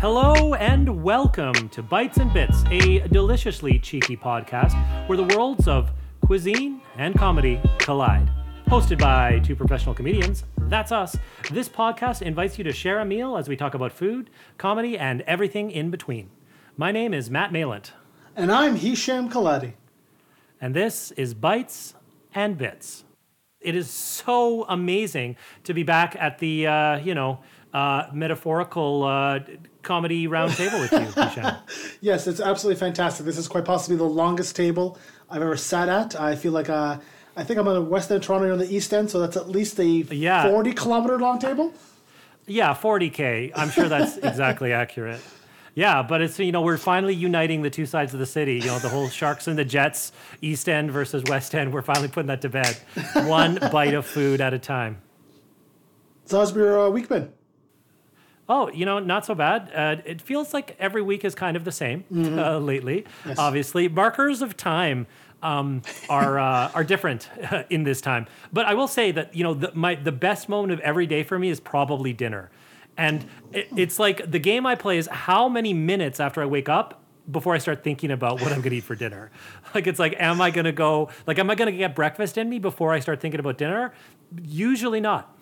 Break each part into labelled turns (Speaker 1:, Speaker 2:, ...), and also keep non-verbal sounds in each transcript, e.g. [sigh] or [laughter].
Speaker 1: Hello and welcome to Bites and Bits, a deliciously cheeky podcast where the worlds of cuisine and comedy collide. Hosted by two professional comedians, that's us. This podcast invites you to share a meal as we talk about food, comedy, and everything in between. My name is Matt Malent,
Speaker 2: And I'm Hisham Kelati.
Speaker 1: and this is Bites and Bits. It is so amazing to be back at the, uh, you know, uh, metaphorical uh, comedy roundtable with you. [laughs]
Speaker 2: Yes, it's absolutely fantastic. This is quite possibly the longest table I've ever sat at. I feel like uh, I think I'm on the west end of Toronto, you're on the east end, so that's at least a
Speaker 1: Yeah.
Speaker 2: 40 kilometer long table.
Speaker 1: Yeah, 40K. I'm sure that's [laughs] exactly accurate. Yeah, but it's, you know, we're finally uniting the two sides of the city. You know, the whole Sharks and the Jets, East End versus West End. We're finally putting that to bed. [laughs] One bite of food at a time.
Speaker 2: So how's your uh, week been?
Speaker 1: Oh, you know, not so bad. Uh, it feels like every week is kind of the same [laughs] uh, lately. Obviously, markers of time um, are uh, [laughs] are different in this time. But I will say that you know the, my the best moment of every day for me is probably dinner, and it, it's like the game I play is how many minutes after I wake up before I start thinking about what I'm going to eat for dinner. [laughs] Like it's like, am I going to go? Like, am I going to get breakfast in me before I start thinking about dinner? Usually not.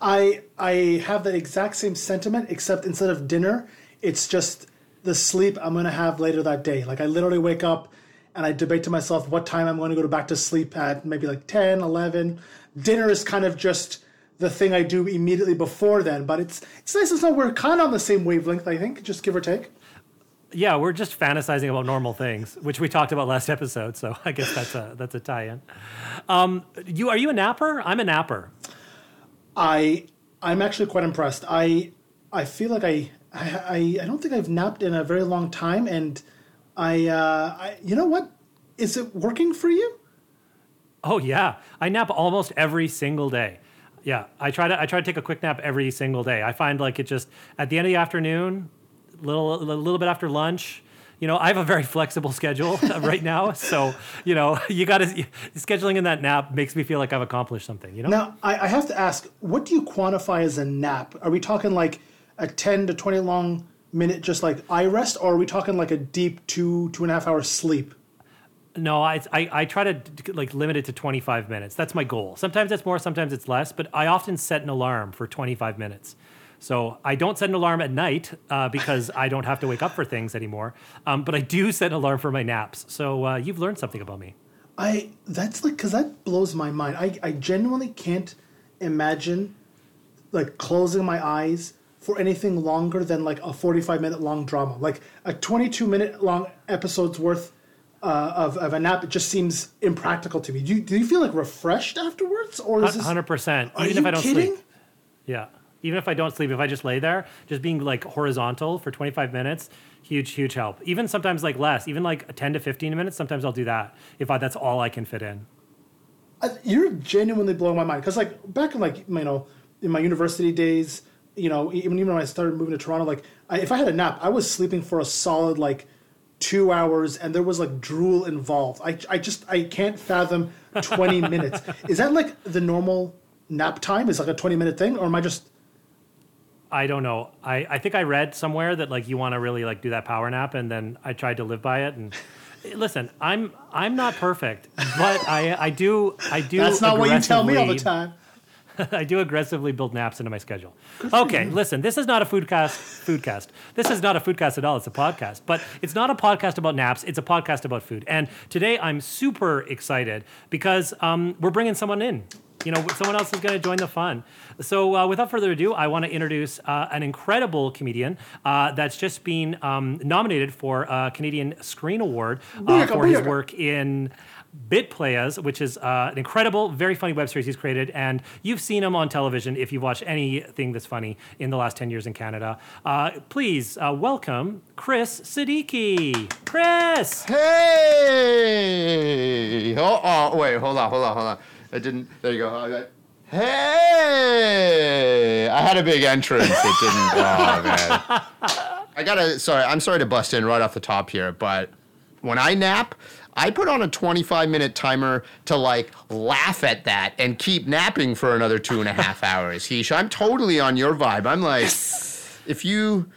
Speaker 2: I I have that exact same sentiment, except instead of dinner, it's just the sleep I'm to have later that day. Like I literally wake up and I debate to myself what time I'm going to go back to sleep at maybe like 10, 11. Dinner is kind of just the thing I do immediately before then, but it's it's nice to know we're kind of on the same wavelength, I think, just give or take.
Speaker 1: Yeah, we're just fantasizing about normal things, which we talked about last episode. So [laughs] I guess that's a that's a tie-in. Um, you are you a napper? I'm a napper.
Speaker 2: I I'm actually quite impressed. I I feel like I I, I don't think I've napped in a very long time, and I, uh, I you know what? Is it working for you?
Speaker 1: Oh yeah, I nap almost every single day. Yeah, I try to I try to take a quick nap every single day. I find like it just at the end of the afternoon, little a little bit after lunch. You know, I have a very flexible schedule [laughs] right now, so you know you got to scheduling in that nap makes me feel like I've accomplished something. You know.
Speaker 2: Now I, I have to ask, what do you quantify as a nap? Are we talking like a ten to twenty long minute, just like eye rest, or are we talking like a deep two two and a half hour sleep?
Speaker 1: No, I, I, I try to like limit it to 25 minutes. That's my goal. Sometimes it's more, sometimes it's less, but I often set an alarm for 25 minutes. So I don't set an alarm at night uh, because I don't have to wake up for things anymore. Um, but I do set an alarm for my naps. So uh, you've learned something about me.
Speaker 2: I that's like because that blows my mind. I I genuinely can't imagine like closing my eyes for anything longer than like a 45 minute long drama like a 22 minute long episode's worth uh, of, of a nap it just seems impractical to me do you, do you feel like refreshed afterwards or is this
Speaker 1: 100%.
Speaker 2: are
Speaker 1: Even
Speaker 2: you
Speaker 1: if I don't
Speaker 2: kidding?
Speaker 1: sleep. Yeah. Even if I don't sleep, if I just lay there, just being like horizontal for 25 minutes, huge, huge help. Even sometimes like less, even like 10 to 15 minutes, sometimes I'll do that if I, that's all I can fit in.
Speaker 2: I- you're genuinely blowing my mind because like back in like you know in my university days you know even even when i started moving to toronto like I, if i had a nap i was sleeping for a solid like two hours and there was like drool involved i, I just i can't fathom 20 [laughs] minutes is that like the normal nap time is like a 20 minute thing or am i just
Speaker 1: I don't know. I, I think I read somewhere that like you want to really like do that power nap, and then I tried to live by it. And [laughs] listen, I'm I'm not perfect, but I I do I do.
Speaker 2: that's not what you tell me all the time [laughs]
Speaker 1: I do aggressively build naps into my schedule. Okay, listen, this is not a foodcast. Foodcast. This is not a foodcast at all. It's a podcast, but it's not a podcast about naps. It's a podcast about food. And today I'm super excited because um, we're bringing someone in. You know, someone else is going to join the fun. So, uh, without further ado, I want to introduce uh, an incredible comedian uh, that's just been um, nominated for a Canadian Screen Award uh, for his work in Bit Playas, which is uh, an incredible, very funny web series he's created. And you've seen him on television if you've watched anything that's funny in the last 10 years in Canada. Uh, please uh, welcome Chris Siddiqui. Chris!
Speaker 3: Hey! Oh, oh, wait, hold on, hold on, hold on. I didn't. There you go. I got- Hey! I had a big entrance. It didn't. [laughs] Oh man. I gotta. Sorry, I'm sorry to bust in right off the top here, but when I nap. I put on a 25 minute timer to like laugh at that and keep napping for another two and a half hours. Heesh, I'm totally on your vibe. I'm like, if you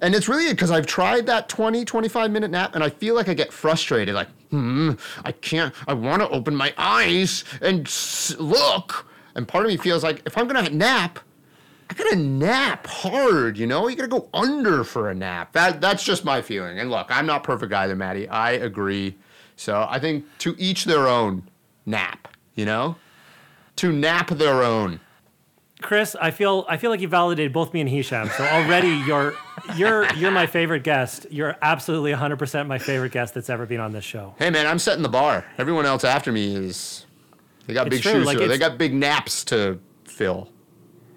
Speaker 3: and it's really because I've tried that 20, 25 minute nap and I feel like I get frustrated. Like, hmm, I can't, I want to open my eyes and s- look. And part of me feels like if I'm going to nap, I gotta nap hard, you know? You gotta go under for a nap. That That's just my feeling. And look, I'm not perfect either, Maddie. I agree. So I think to each their own nap, you know? To nap their own.
Speaker 1: Chris, I feel I feel like you validated both me and Hisham. So already [laughs] you're you're you're my favorite guest. You're absolutely 100% my favorite guest that's ever been on this show.
Speaker 3: Hey man, I'm setting the bar. Everyone else after me is they got
Speaker 1: It's
Speaker 3: big
Speaker 1: true,
Speaker 3: shoes.
Speaker 1: like,
Speaker 3: they got big naps to fill.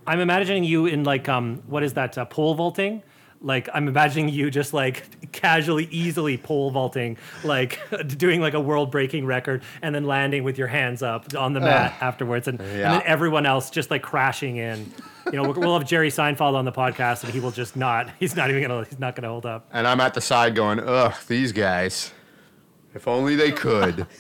Speaker 1: I'm imagining you in like um what is that uh, pole vaulting? Like I'm imagining you just like casually, easily pole vaulting, like [laughs] doing like a world breaking record, and then landing with your hands up on the mat afterwards, and, and then everyone else just like crashing in. You know, we'll- have Jerry Seinfeld on the podcast, and he will just not. He's not even gonna. He's not gonna hold up.
Speaker 3: And I'm at the side going, ugh, these guys. If only they could. [laughs]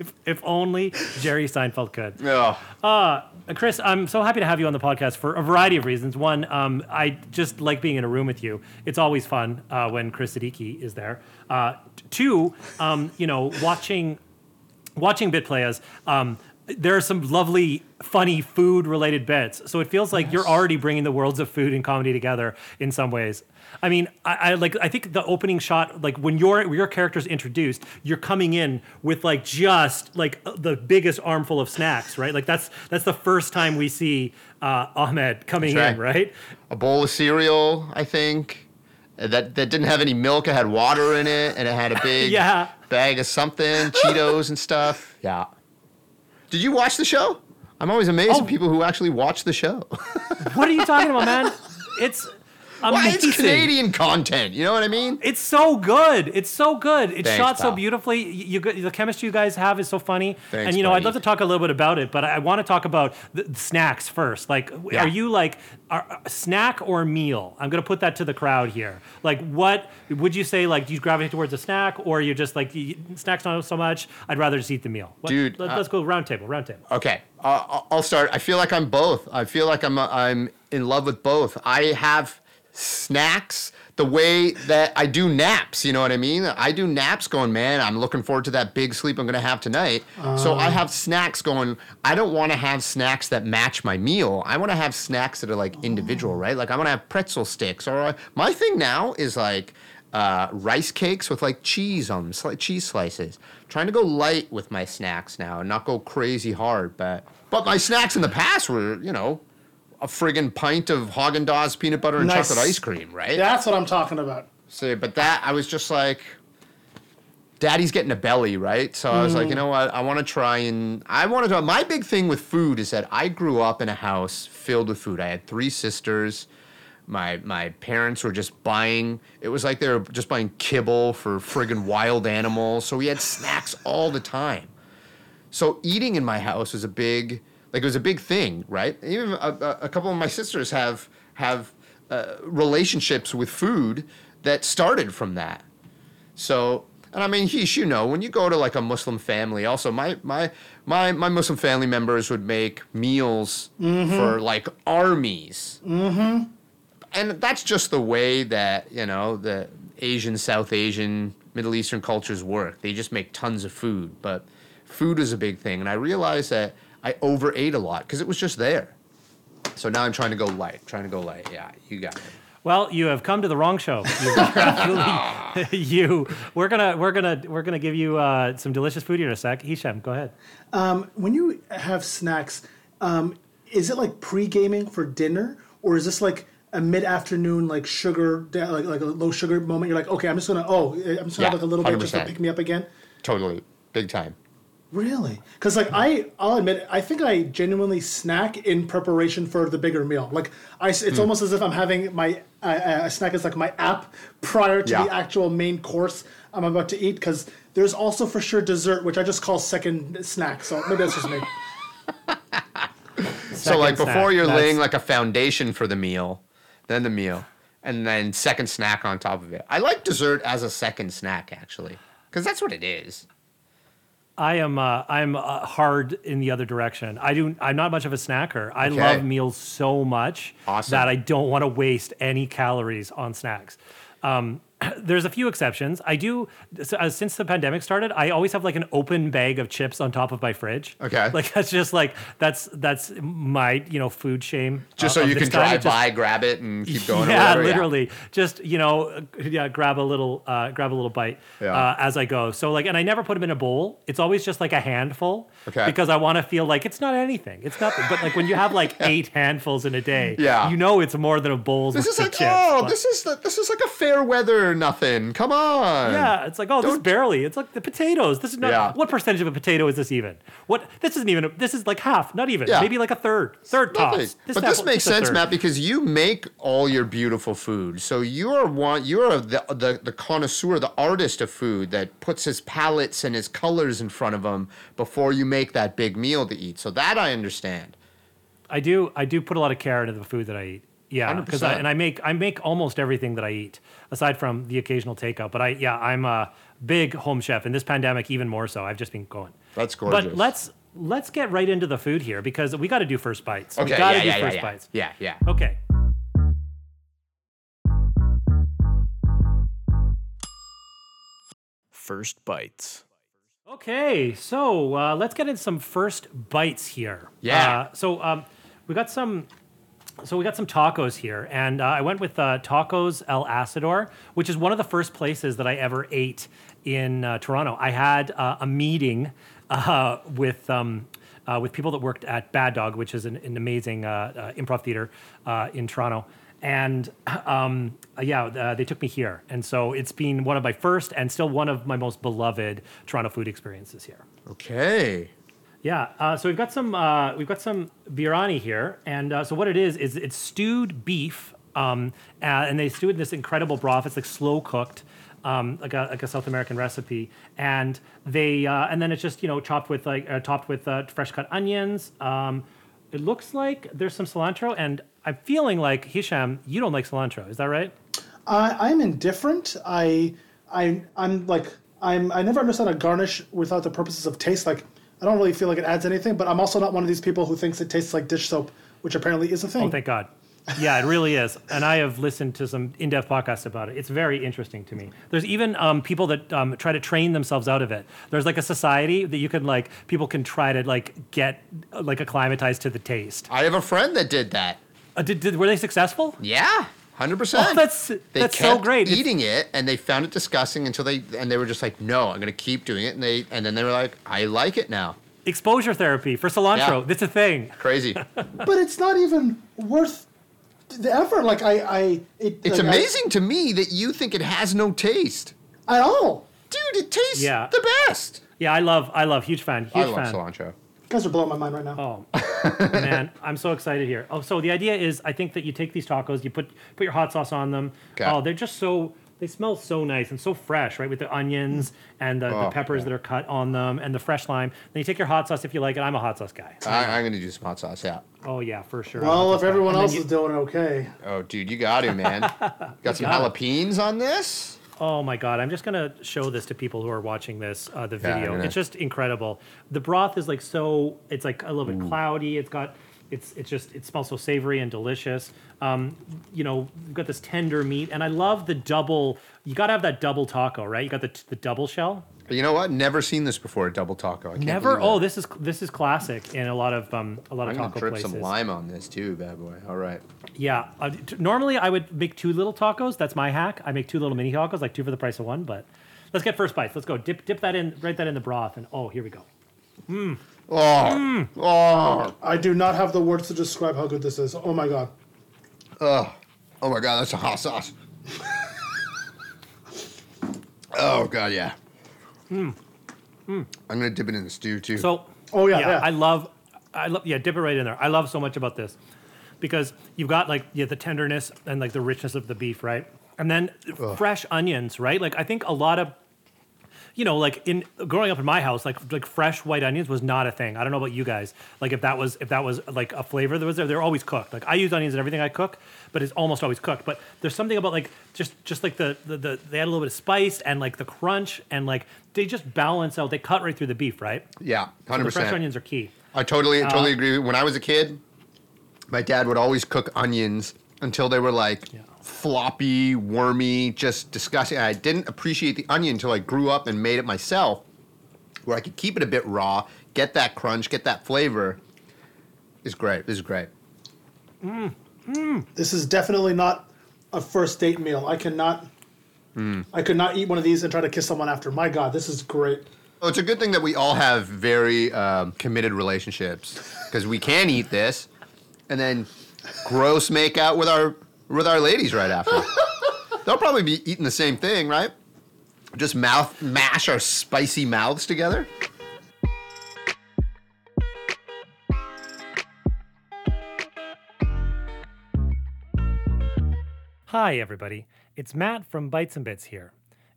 Speaker 1: If, if only Jerry Seinfeld could.
Speaker 3: Ugh.
Speaker 1: Uh, Chris, I'm so happy to have you on the podcast for a variety of reasons. One, um, I just like being in a room with you. It's always fun uh, when Chris Siddiqui is there. Uh, two, um, you know, watching watching Bit Playas. Um, there are some lovely, funny food-related bits. So it feels like you're already bringing the worlds of food and comedy together in some ways. I mean, I, I like. I think the opening shot, like when your when your character's introduced, you're coming in with like just like the biggest armful of snacks, right? Like that's that's the first time we see uh, Ahmed coming
Speaker 3: That's
Speaker 1: in,
Speaker 3: right.
Speaker 1: right?
Speaker 3: A bowl of cereal, I think. uh, That, that didn't have any milk. It had water in it, and it had a [laughs] big
Speaker 1: Yeah.
Speaker 3: bag of something, Cheetos and stuff. [laughs] Yeah. Did you watch the show? I'm always amazed
Speaker 1: Oh.
Speaker 3: at people who actually watch the show. [laughs]
Speaker 1: What are you talking about, man? It's
Speaker 3: Well,
Speaker 1: amazing.
Speaker 3: it's Canadian content. You know what I mean?
Speaker 1: It's so good. It's so good. It's
Speaker 3: Thanks,
Speaker 1: shot so beautifully. You, you, the chemistry you guys have is so funny.
Speaker 3: Thanks,
Speaker 1: and you know, I'd love to talk a little bit about it, but I, want to talk about the, the snacks first. Like,
Speaker 3: Yeah.
Speaker 1: are you like are, a snack or meal? I'm gonna put that to the crowd here. Like, what would you say? Like, do you gravitate towards a snack, or you're just like you, snacks not so much? I'd rather just eat the meal. What,
Speaker 3: Dude,
Speaker 1: let,
Speaker 3: uh,
Speaker 1: us go round table. Round table.
Speaker 3: Okay, uh, I'll- I'll start. I feel like I'm both. I feel like I'm I'm in love with both. I have snacks the way that I do naps. You know what I mean? I do naps going, man. I'm looking forward to that big sleep I'm gonna have tonight. so I have snacks going. I don't want to have snacks that match my meal. I want to have snacks that are like individual, right? Like I want to have pretzel sticks. Or uh, my thing now is like uh, rice cakes with like cheese on them, sli- cheese slices. trying to go light with my snacks now and not go crazy hard. But but my snacks in the past were, you know, a friggin' pint of Haagen Dazs peanut butter and
Speaker 2: Nice.
Speaker 3: chocolate ice cream, right?
Speaker 2: That's what I'm talking about.
Speaker 3: See, but that I was just like, Daddy's getting a belly, right? So I was like, you mm. know what? I want to try and I wanted to. My big thing with food is that I grew up in a house filled with food. I had three sisters. My my parents were just buying. It was like they were just buying kibble for friggin' wild animals. So we had snacks all the time. So eating in my house was a big, like it was a big thing, right? Even a, a, a couple of my sisters have have uh, relationships with food that started from that. So, and I mean, heesh, you know, when you go to like a Muslim family, also my my my my Muslim family members would make meals for like armies. Mm-hmm. And that's just the way that you know the Asian, South Asian, Middle Eastern cultures work. They just make tons of food, but food is a big thing. And I realized that I overate a lot because it was just there. So now I'm trying to go light. Trying to go light. Yeah, you got it.
Speaker 1: Well, you have come to the wrong show. [laughs] You, absolutely, [laughs] you. We're gonna, we're gonna, we're gonna give you uh, some delicious food here in a sec. Hisham, go ahead.
Speaker 2: When you have snacks, um, is it like pre gaming for dinner, or is this like a mid afternoon like sugar like like a low sugar moment? You're like, okay, I'm just gonna oh, I'm just gonna
Speaker 3: Yeah,
Speaker 2: have like a little bit just to pick me up again.
Speaker 3: Totally, big time.
Speaker 2: Really? Because like I, I'll admit, I think I genuinely snack in preparation for the bigger meal. Like I, it's almost as if I'm having my uh, a snack is like my app prior to
Speaker 3: Yeah.
Speaker 2: the actual main course I'm about to eat. Because there's also for sure dessert, which I just call second snack. So maybe that's just me. [laughs]
Speaker 3: so like
Speaker 1: Second
Speaker 3: before
Speaker 1: snack,
Speaker 3: you're
Speaker 1: that's-
Speaker 3: laying like a foundation for the meal, then the meal, and then second snack on top of it. I like dessert as a second snack actually, because that's what it is.
Speaker 1: I am uh, I'm uh, hard in the other direction. I do. I'm not much of a snacker. I
Speaker 3: Okay.
Speaker 1: love meals so much
Speaker 3: Awesome.
Speaker 1: that I don't want to waste any calories on snacks. Um, [clears throat] there's a few exceptions. I do uh, since the pandemic started. I always have like an open bag of chips on top of my fridge.
Speaker 3: Okay.
Speaker 1: like that's just like that's that's my you know food shame.
Speaker 3: Just
Speaker 1: uh,
Speaker 3: so you can drive
Speaker 1: just-
Speaker 3: by, grab it, and keep going.
Speaker 1: yeah, literally. Just you know, uh, yeah, grab a little, uh, grab a little bite
Speaker 3: Yeah.
Speaker 1: uh, as I go. So like, and I never put them in a bowl. It's always just like a handful.
Speaker 3: Okay.
Speaker 1: Because I want to feel like it's not anything. It's nothing. But like when you have like [laughs] eight handfuls in a day,
Speaker 3: Yeah.
Speaker 1: you know it's more than a bowl's
Speaker 3: This is like
Speaker 1: chips.
Speaker 3: oh,
Speaker 1: But-
Speaker 3: this is the, this is like a fair weather nothing. Come on.
Speaker 1: Yeah, it's like oh, this is barely. It's like the potatoes. This is not.
Speaker 3: Yeah.
Speaker 1: What percentage of a potato is this even? What? This isn't even. A, this is like half. Not even.
Speaker 3: Yeah.
Speaker 1: Maybe like a third. Third
Speaker 3: Nothing.
Speaker 1: tops.
Speaker 3: but
Speaker 1: half-
Speaker 3: this makes sense. Matt, because you make all your beautiful food. So you're one, you're the, the the connoisseur, the artist of food that puts his palettes and his colors in front of him before you make that big meal to eat. So that I understand.
Speaker 1: I do. I do put a lot of care into the food that I eat. Yeah, because I and I make I make almost everything that I eat, aside from the occasional takeout. But I yeah, I'm a big home chef, and this pandemic even more so. I've just been going.
Speaker 3: That's gorgeous.
Speaker 1: But let's let's get right into the food here because we got to do first bites. we
Speaker 3: Okay.
Speaker 1: got to
Speaker 3: Yeah,
Speaker 1: do
Speaker 3: yeah, yeah,
Speaker 1: first
Speaker 3: yeah.
Speaker 1: bites.
Speaker 3: Yeah, yeah.
Speaker 1: Okay.
Speaker 4: First Bites.
Speaker 1: Okay, so uh, let's get in some first bites here.
Speaker 3: Yeah.
Speaker 1: Uh, so um, we got some. So we got some tacos here, and uh, I went with uh, Tacos El Asador, which is one of the first places that I ever ate in uh, Toronto. I had uh, a meeting uh, with um, uh, with people that worked at Bad Dog, which is an, an amazing improv theater in Toronto. And um, yeah, they took me here, and so it's been one of my first and still one of my most beloved Toronto food experiences here.
Speaker 3: Okay.
Speaker 1: Yeah, uh, so we've got some uh, we've got some birria here, and uh, so what it is is it's stewed beef, um, and they stew it in this incredible broth. It's like slow cooked, um, like a like a South American recipe, and they uh, and then it's just you know chopped with like uh, topped with uh, fresh cut onions. Um, it looks like there's some cilantro, and I'm feeling like Hisham, you don't like cilantro, is that right?
Speaker 2: I'm indifferent. I, I, I'm like, I'm. I never understand a garnish without the purposes of taste. Like, I don't really feel like it adds anything. But I'm also not one of these people who thinks it tastes like dish soap, which apparently is a thing.
Speaker 1: Oh, thank God. Yeah, it really is. And I have listened to some in depth podcasts about it. It's very interesting to me. There's even um, people that um, try to train themselves out of it. There's like a society that you can like, people can try to like get like acclimatized to the taste.
Speaker 3: I have a friend that did that.
Speaker 1: Uh, did, did, were they successful?
Speaker 3: Yeah. Hundred percent.
Speaker 1: Oh, that's-
Speaker 3: they
Speaker 1: that's
Speaker 3: kept
Speaker 1: so great. It's-
Speaker 3: Eating it, and they found it disgusting until they and they were just like, "No, I'm gonna keep doing it." And they and then they were like, "I like it now."
Speaker 1: Exposure therapy for cilantro.
Speaker 3: Yeah.
Speaker 1: That's a thing.
Speaker 3: Crazy. [laughs]
Speaker 2: But it's not even worth the effort. Like I, I, it,
Speaker 3: It's
Speaker 2: like, I-
Speaker 3: amazing to me that you think it has no taste,
Speaker 2: at all.
Speaker 3: dude. It tastes
Speaker 1: Yeah.
Speaker 3: the best.
Speaker 1: Yeah, I love, I love, huge fan, huge
Speaker 3: I love
Speaker 1: fan.
Speaker 3: cilantro.
Speaker 2: You guys are blowing my mind right now.
Speaker 1: Oh man, [laughs] I'm so excited here. Oh, so the idea is, I think that you take these tacos, you put put your hot sauce on them.
Speaker 3: Okay.
Speaker 1: Oh, they're just so they smell so nice and so fresh, right? With the onions and the, the
Speaker 3: Oh,
Speaker 1: peppers
Speaker 3: yeah.
Speaker 1: that are cut on them and the fresh lime. Then you take your hot sauce if you like it. I'm a hot sauce guy.
Speaker 3: I, I'm gonna do some hot sauce. Yeah.
Speaker 1: Oh yeah, for sure.
Speaker 2: well, if
Speaker 1: sauce guy.
Speaker 2: everyone else
Speaker 1: you-
Speaker 2: is doing okay,
Speaker 3: Oh, dude, you got to man. [laughs] got some
Speaker 1: got
Speaker 3: jalapenos on this.
Speaker 1: Oh my god, I'm just gonna show this to people who are watching this uh, the
Speaker 3: Yeah,
Speaker 1: video.
Speaker 3: Gonna-
Speaker 1: It's just incredible. The broth is like so. It's like a little bit cloudy. It's got. It's it's just it smells so savory and delicious. Um, you know, you've got this tender meat, and I love the double. You got to have that double taco, right? You got the the double shell.
Speaker 3: You know what? Never seen this before. A double taco. I can't
Speaker 1: Never. Oh, this is this is classic in a lot of um a lot
Speaker 3: I'm
Speaker 1: of
Speaker 3: gonna
Speaker 1: taco
Speaker 3: drip
Speaker 1: places.
Speaker 3: some lime on this too, bad boy. All right.
Speaker 1: Yeah. Uh, t- normally, I would make two little tacos. That's my hack. I make two little mini tacos, like two for the price of one. But let's get first bites. Let's go. Dip dip that in. Right that in the broth, and oh, here we go. Mmm.
Speaker 3: Oh, oh,
Speaker 2: I do not have the words to describe how good this is. Oh my god.
Speaker 3: oh my god, that's a hot sauce. [laughs] oh god, yeah. I'm gonna dip it in the stew too.
Speaker 1: So,
Speaker 2: Oh, yeah, yeah.
Speaker 1: I love, I love, yeah, dip it right in there. I love so much about this because you've got like yeah, the tenderness and like the richness of the beef, right? And then fresh onions, right? Like I think a lot of, you know, like in growing up in my house, like like fresh white onions was not a thing. I don't know about you guys. Like if that was if that was like a flavor that was there, they're always cooked. Like I use onions in everything I cook, but it's almost always cooked. But there's something about like just just like the the, the they add a little bit of spice and like the crunch and like they just balance out. They cut right through the beef, right?
Speaker 3: yeah,
Speaker 1: So
Speaker 3: hundred
Speaker 1: the fresh onions are key.
Speaker 3: I totally,
Speaker 1: Uh,
Speaker 3: totally agree. When I was a kid, my dad would always cook onions until they were like floppy, wormy, just disgusting. I didn't appreciate the onion until I grew up and made it myself, where I could keep it a bit raw, get that crunch, get that flavor. It's great. This is great.
Speaker 2: This is definitely not a first date meal. I cannot. I could not eat one of these and try to kiss someone after. My God, this is great.
Speaker 3: Well, it's a good thing that we all have very um, committed relationships because we can eat this and then gross make out with our with our ladies right after. [laughs] They'll probably be eating the same thing, right? Just mouth mash our spicy mouths together.
Speaker 1: Hi, everybody. It's Matt from Bites and Bits here.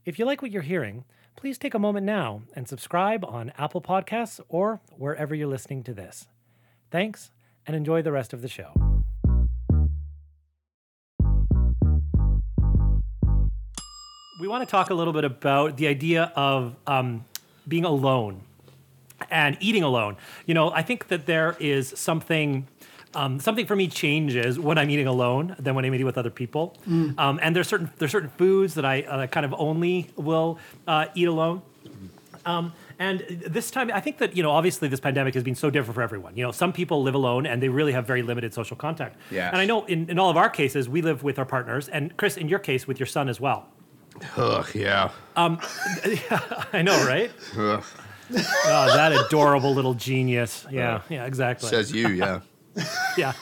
Speaker 1: If you like what you're hearing, please take a moment now and subscribe on Apple Podcasts or wherever you're listening to this. Thanks, and enjoy the rest of the show. We want to talk a little bit about the idea of um, being alone and eating alone. You know, I think that there is something. Um, something for me changes when I'm eating alone than when I'm eating with other people. Um, and there's certain there's certain foods that I uh, kind of only will uh, eat alone. Um, and this time, I think that you know, obviously, this pandemic has been so different for everyone. You know, some people live alone and they really have very limited social contact.
Speaker 3: Yes.
Speaker 1: And I know in, in all of our cases, we live with our partners, and Chris, in your case, with your son as well.
Speaker 3: Ugh, yeah.
Speaker 1: Um, [laughs] I know, right?
Speaker 3: Ugh.
Speaker 1: oh, that adorable little genius. Yeah, yeah, exactly.
Speaker 3: Says you, yeah. [laughs]
Speaker 1: Yeah.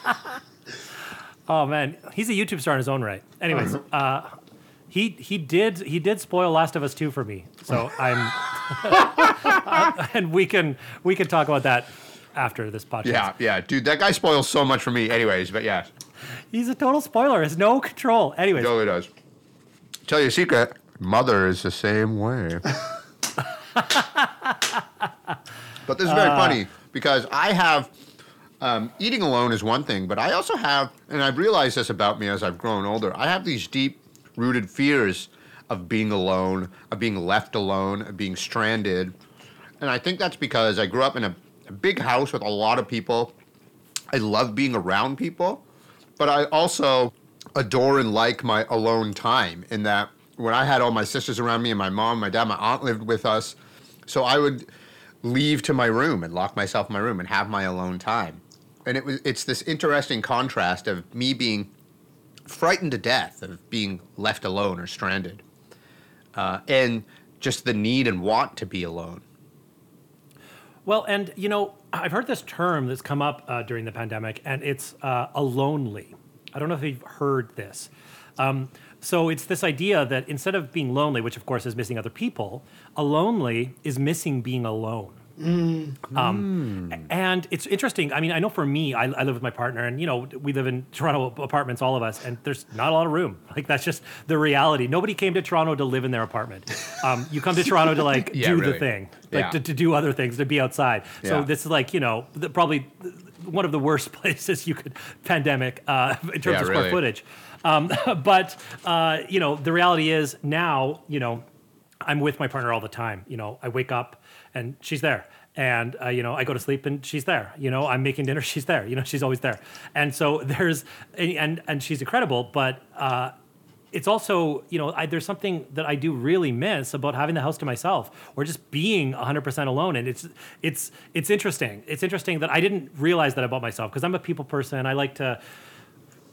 Speaker 1: oh man, he's a YouTube star in his own right. Anyways, uh, he he did he did spoil Last of Us two for me. So I'm, [laughs] and we can we can talk about that after this podcast.
Speaker 3: Yeah, yeah. Dude, that guy spoils so much for me, anyways, but yeah,
Speaker 1: he's a total spoiler. Has no control. Anyways,
Speaker 3: totally does. Tell you a secret mother is the same way. but this is very funny because I have um, eating alone is one thing, but I also have, and I've realized this about me as I've grown older. I have these deep rooted fears of being alone, of being left alone, of being stranded, and I think that's because I grew up in a, a big house with a lot of people. I love being around people, but I also adore and like my alone time in that when I had all my sisters around me and my mom, my dad, my aunt lived with us. So I would leave to my room and lock myself in my room and have my alone time. And it was it's this interesting contrast of me being frightened to death of being left alone or stranded. Uh, and just the need and want to be alone.
Speaker 1: Well, and you know, I've heard this term that's come up uh, during the pandemic, and it's uh, a lonely. I don't know if you've heard this. Um, so it's this idea that instead of being lonely, which of course is missing other people, a lonely is missing being alone. Um, and it's interesting. I mean, I know for me, I, I live with my partner, and you know, we live in Toronto apartments, all of us, and there's not a lot of room. [laughs] Like that's just the reality. Nobody came to Toronto to live in their apartment. Um, you come to Toronto to like [laughs]
Speaker 3: Yeah,
Speaker 1: do
Speaker 3: really.
Speaker 1: the thing, like
Speaker 3: Yeah.
Speaker 1: to, to do other things, to be outside. So
Speaker 3: Yeah.
Speaker 1: this is like you know the, probably one of the worst [laughs] places you could pandemic uh, in terms
Speaker 3: Yeah,
Speaker 1: of square
Speaker 3: really.
Speaker 1: footage. Um, [laughs] but uh, you know the reality is now you know I'm with my partner all the time. You know I wake up and she's there. And uh, you know, I go to sleep and she's there. You know, I'm making dinner, [laughs] she's there. You know, she's always there. And so there's, and and she's incredible. But uh, it's also, you know, I, there's something that I do really miss about having the house to myself or just being 100% alone. And it's it's it's interesting. It's interesting that I didn't realize that about myself because I'm a people person. I like to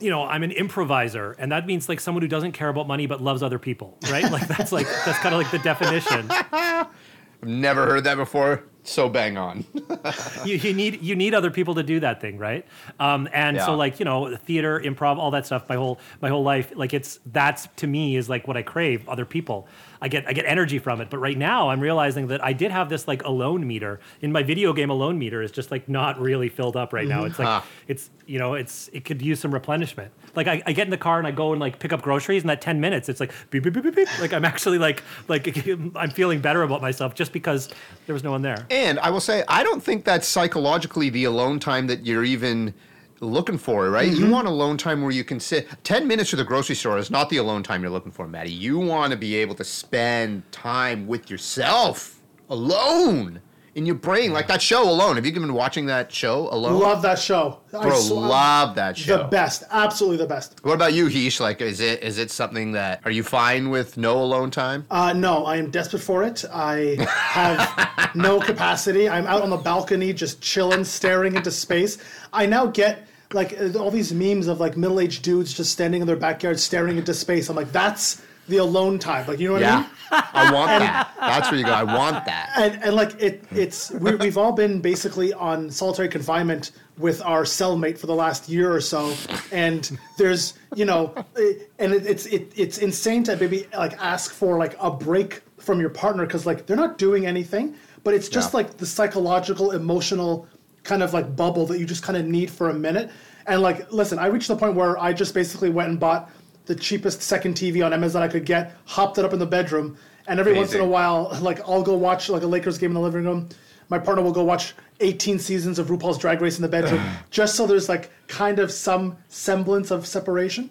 Speaker 1: you know, I'm an improviser, and that means like someone who doesn't care about money but loves other people, right? Like that's like that's kind of like the definition.
Speaker 3: I've [laughs] never heard that before. So bang on. [laughs]
Speaker 1: you, you need you need other people to do that thing, right? Um, and
Speaker 3: Yeah.
Speaker 1: so like you know theater, improv, all that stuff. My whole my whole life, like it's that's to me is like what I crave. Other people, I get I get energy from it. But right now, I'm realizing that I did have this like alone meter in my video game. Alone meter is just like not really filled up right now. Mm-hmm. It's like
Speaker 3: Huh.
Speaker 1: it's you know it's it could use some replenishment. Like I, I get in the car and I go and like pick up groceries, and that ten minutes, it's like beep beep beep beep. beep. Like I'm actually like like [laughs] I'm feeling better about myself just because there was no one there.
Speaker 3: And I will say, I don't think that's psychologically the alone time that you're even looking for, it, right? You want alone time where you can sit. 10 minutes to the grocery store is not the alone time you're looking for, Maddie. You want to be able to spend time with yourself alone in your brain, like that show alone. Have you been watching that show alone?
Speaker 2: Love that show. I
Speaker 3: Bro, love that show.
Speaker 2: The best. Absolutely the best.
Speaker 3: What about you, Heesh? Like, is it is it something that are you fine with no alone time?
Speaker 2: Uh, no, I am desperate for it. I have no [laughs] capacity. I'm out on the balcony just chilling, staring into space. I now get like uh, all these memes of like middle aged dudes just standing in their backyard staring into space. I'm like, that's the alone time. Like, you know what I mean?
Speaker 3: yeah, I want that. That's where you go. I want that.
Speaker 2: and and like it it's we, we've all been basically on solitary confinement with our cellmate for the last year or so and there's you know eh, and it, it's it, it's insane to maybe like ask for like a break from your partner because like they're not doing anything but it's just
Speaker 3: Yeah.
Speaker 2: like the psychological emotional kind of like bubble that you just kind of need for a minute and like listen i reached the point where i just basically went and bought the cheapest second tv on amazon i could get hopped it up in the bedroom and every once in a while, like I'll go watch like a Lakers game in the living room. My partner will go watch 18 seasons of RuPaul's Drag Race in the bedroom, [sighs] just so there's like kind of some semblance of separation.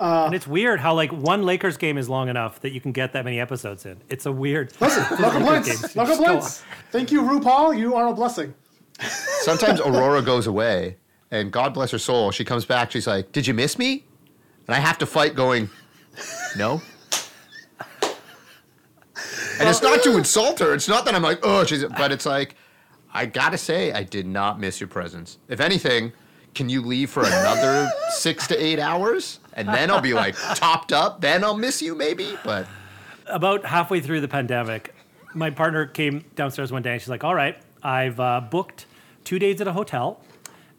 Speaker 1: Uh, and it's weird how like one Lakers game is long enough that you can get that many episodes in. It's a weird.
Speaker 2: Listen, [laughs] no complaints.
Speaker 1: games.
Speaker 2: No
Speaker 1: Just
Speaker 2: complaints. Thank you, RuPaul. You are a blessing.
Speaker 3: Sometimes Aurora goes away, and God bless her soul, she comes back. She's like, "Did you miss me?" And I have to fight, going, "No." And it's not to insult her. It's not that I'm like, "Oh," she's, but it's like, I gotta say, I did not miss your presence. If anything, can you leave for another six to eight hours, and then I'll be like topped up. Then I'll miss you, maybe. But
Speaker 1: About halfway through the pandemic, my partner came downstairs one day and she's like, "All right, I've uh, booked two days at a hotel,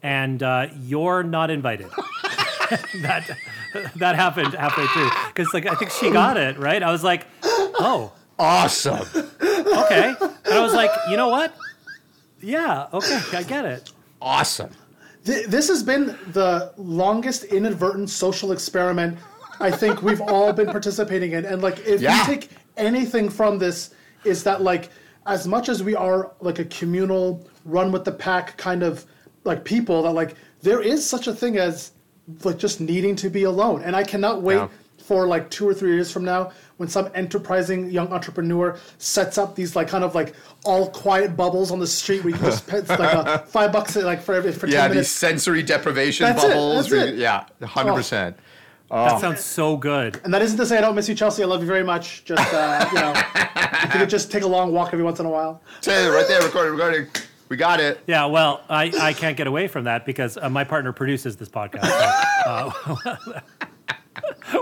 Speaker 1: and uh, you're not invited." [laughs] that that happened halfway through because like I think she got it right. I was like, "Oh,
Speaker 3: awesome.
Speaker 1: okay," and I was like, "You know what? Yeah, okay, I get it."
Speaker 3: Awesome.
Speaker 2: Th- this has been the longest inadvertent social experiment I think we've all been participating in. And like, if
Speaker 3: Yeah.
Speaker 2: you take anything from this, is that like, as much as we are like a communal, run with the pack kind of like people, that like there is such a thing as like just needing to be alone. And I cannot wait
Speaker 3: Yeah.
Speaker 2: for like two or three years from now when some enterprising young entrepreneur sets up these like kind of like all quiet bubbles on the street where you can just pay [laughs] like a five bucks like for every for 10
Speaker 3: Yeah, these
Speaker 2: minutes.
Speaker 3: sensory deprivation
Speaker 2: That's it,
Speaker 3: bubbles.
Speaker 2: that's it.
Speaker 3: Yeah, hundred percent.
Speaker 1: That sounds so good.
Speaker 2: And that isn't to say I don't miss you, Chelsea. I love you very much. Just uh, you know, [laughs] if you could just take a long walk every once in a while.
Speaker 3: Taylor, right there, recording, recording. We got it.
Speaker 1: Yeah, well, I, I can't get away from that because uh, my partner produces this podcast. So, uh,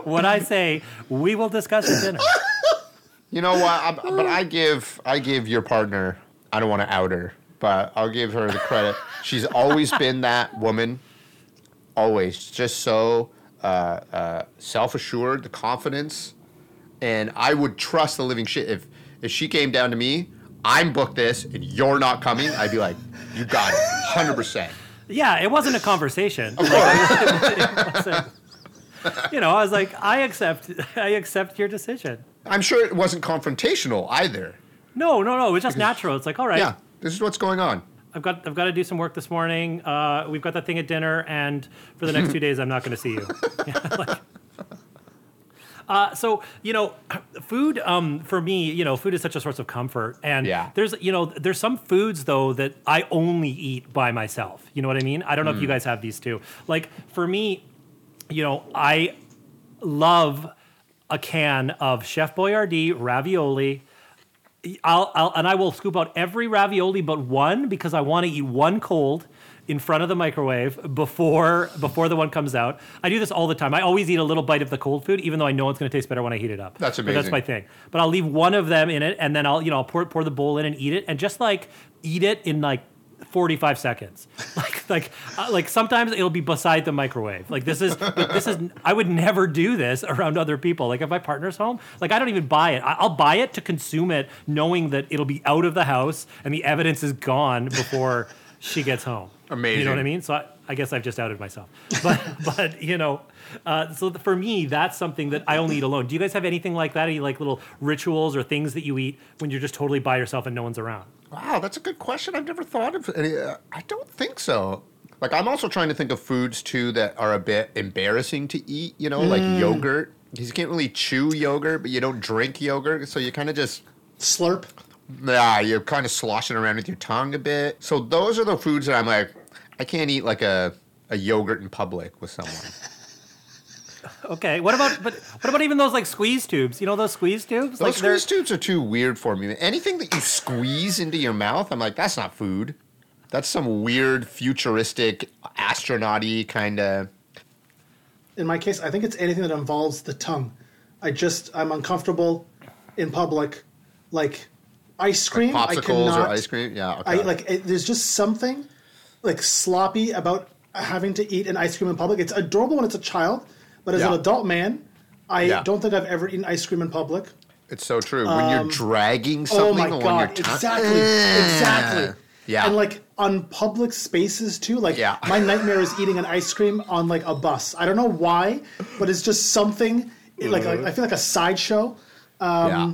Speaker 1: [laughs] when I say we will discuss at dinner,
Speaker 3: You know what? I, but I give I give your partner. I don't want to out her, but I'll give her the credit. She's always been that woman. Always, just so uh, uh, self assured, the confidence, and I would trust the living shit if if she came down to me. I'm booked this, and you're not coming. I'd be like, you got it, hundred percent.
Speaker 1: yeah, it wasn't a conversation. Like, [laughs] it wasn't- you know, I was like, I accept, I accept your decision.
Speaker 3: I'm sure it wasn't confrontational either.
Speaker 1: No, no, no, it was just natural. It's like, all right,
Speaker 3: Yeah, this is what's going on.
Speaker 1: I've got, I've got to do some work this morning. Uh, we've got that thing at dinner, and for the next two days, I'm not going to see you. [laughs] Like- uh, so you know, food um, for me, you know, food is such a source of comfort, and
Speaker 3: Yeah.
Speaker 1: there's you know, there's some foods though that I only eat by myself. You know what I mean? I don't know if you guys have these too. Like for me, you know, I love a can of Chef Boyardee ravioli. I'll, I'll and I will scoop out every ravioli but one because I want to eat one cold in front of the microwave before before the one comes out. I do this all the time. I always eat a little bite of the cold food, even though I know it's going to taste better when I heat it up.
Speaker 3: That's
Speaker 1: But that's my thing. But I'll leave one of them in it, and then I'll you know I'll pour pour the bowl in and eat it, and just like eat it in like 45 seconds. [laughs] Like like uh, like sometimes it'll be beside the microwave. Like this is this is I would never do this around other people. Like if my partner's home, like I don't even buy it. I, I'll buy it to consume it knowing that it'll be out of the house and the evidence is gone before she gets home. Amazing you know what I mean? So I, I guess I've just outed myself. But [laughs] but you know, uh, so for me, that's something that I only eat alone. Do you guys have anything like that? Any like little rituals or things that you eat when you're just totally by yourself and no one's around?
Speaker 3: Wow, that's a good question. I've never thought of any. Uh, I don't think so. Like, I'm also trying to think of foods too that are a bit embarrassing to eat. You know, like yogurt. Because you can't really chew yogurt, but you don't drink yogurt, so you kind of just
Speaker 2: Slurp.
Speaker 3: yeah, you're kind of sloshing around with your tongue a bit. So those are the foods that I'm like, I can't eat like a a yogurt in public with someone. [laughs]
Speaker 1: Okay. What about but what about even those like squeeze tubes? You know those squeeze tubes?
Speaker 3: Those
Speaker 1: like they're-
Speaker 3: squeeze tubes are too weird for me. Anything that you squeeze into your mouth, I'm like, that's not food. That's some weird, futuristic, astronaut-y kind of.
Speaker 2: In my case, I think it's anything that involves the tongue. I just I'm uncomfortable in public, like ice cream. I
Speaker 3: popsicles
Speaker 2: cannot,
Speaker 3: or ice cream. Yeah,
Speaker 2: I
Speaker 3: okay.
Speaker 2: like it, there's just something like sloppy about having to eat an ice cream in public. It's adorable when it's a child, but as
Speaker 3: Yeah.
Speaker 2: an adult man, I
Speaker 3: Yeah.
Speaker 2: don't think I've ever eaten ice cream in public.
Speaker 3: It's so true. when you're dragging
Speaker 2: Oh
Speaker 3: something
Speaker 2: my
Speaker 3: on your
Speaker 2: god!
Speaker 3: tongue,
Speaker 2: Exactly,
Speaker 3: Eh.
Speaker 2: exactly.
Speaker 3: Yeah.
Speaker 2: and like on public spaces too. Like
Speaker 3: Yeah.
Speaker 2: my nightmare is eating an ice cream on like a bus. I don't know why, but it's just something. Like, like I feel like a sideshow.
Speaker 3: yeah.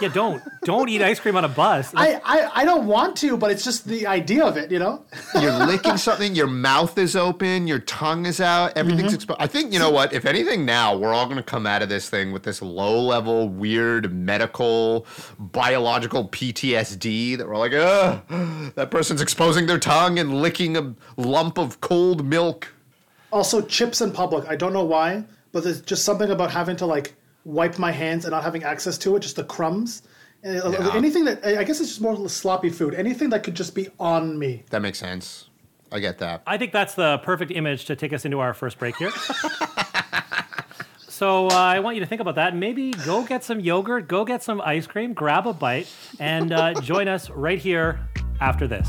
Speaker 1: Yeah, don't don't eat ice cream on a bus.
Speaker 2: I, I I don't want to, but it's just the idea of it. You know.
Speaker 3: You're licking something, your mouth is open, your tongue is out, everything's
Speaker 2: Mm-hmm.
Speaker 3: exposed. I think, you know what? If anything, now we're all going to come out of this thing with this low level, weird, medical, biological PTSD that we're like, ugh, that person's exposing their tongue and licking a lump of cold milk.
Speaker 2: Also, chips in public. I don't know why, but there's just something about having to like wipe my hands and not having access to it. Just the crumbs.
Speaker 3: Yeah.
Speaker 2: Anything that I guess it's just more sloppy food. Anything that could just be on me.
Speaker 3: That makes sense. I get that.
Speaker 1: I think that's the perfect image to take us into our first break here. [laughs] so uh, I want you to think about that. Maybe go get some yogurt, go get some ice cream, grab a bite, and uh, join us right here after this.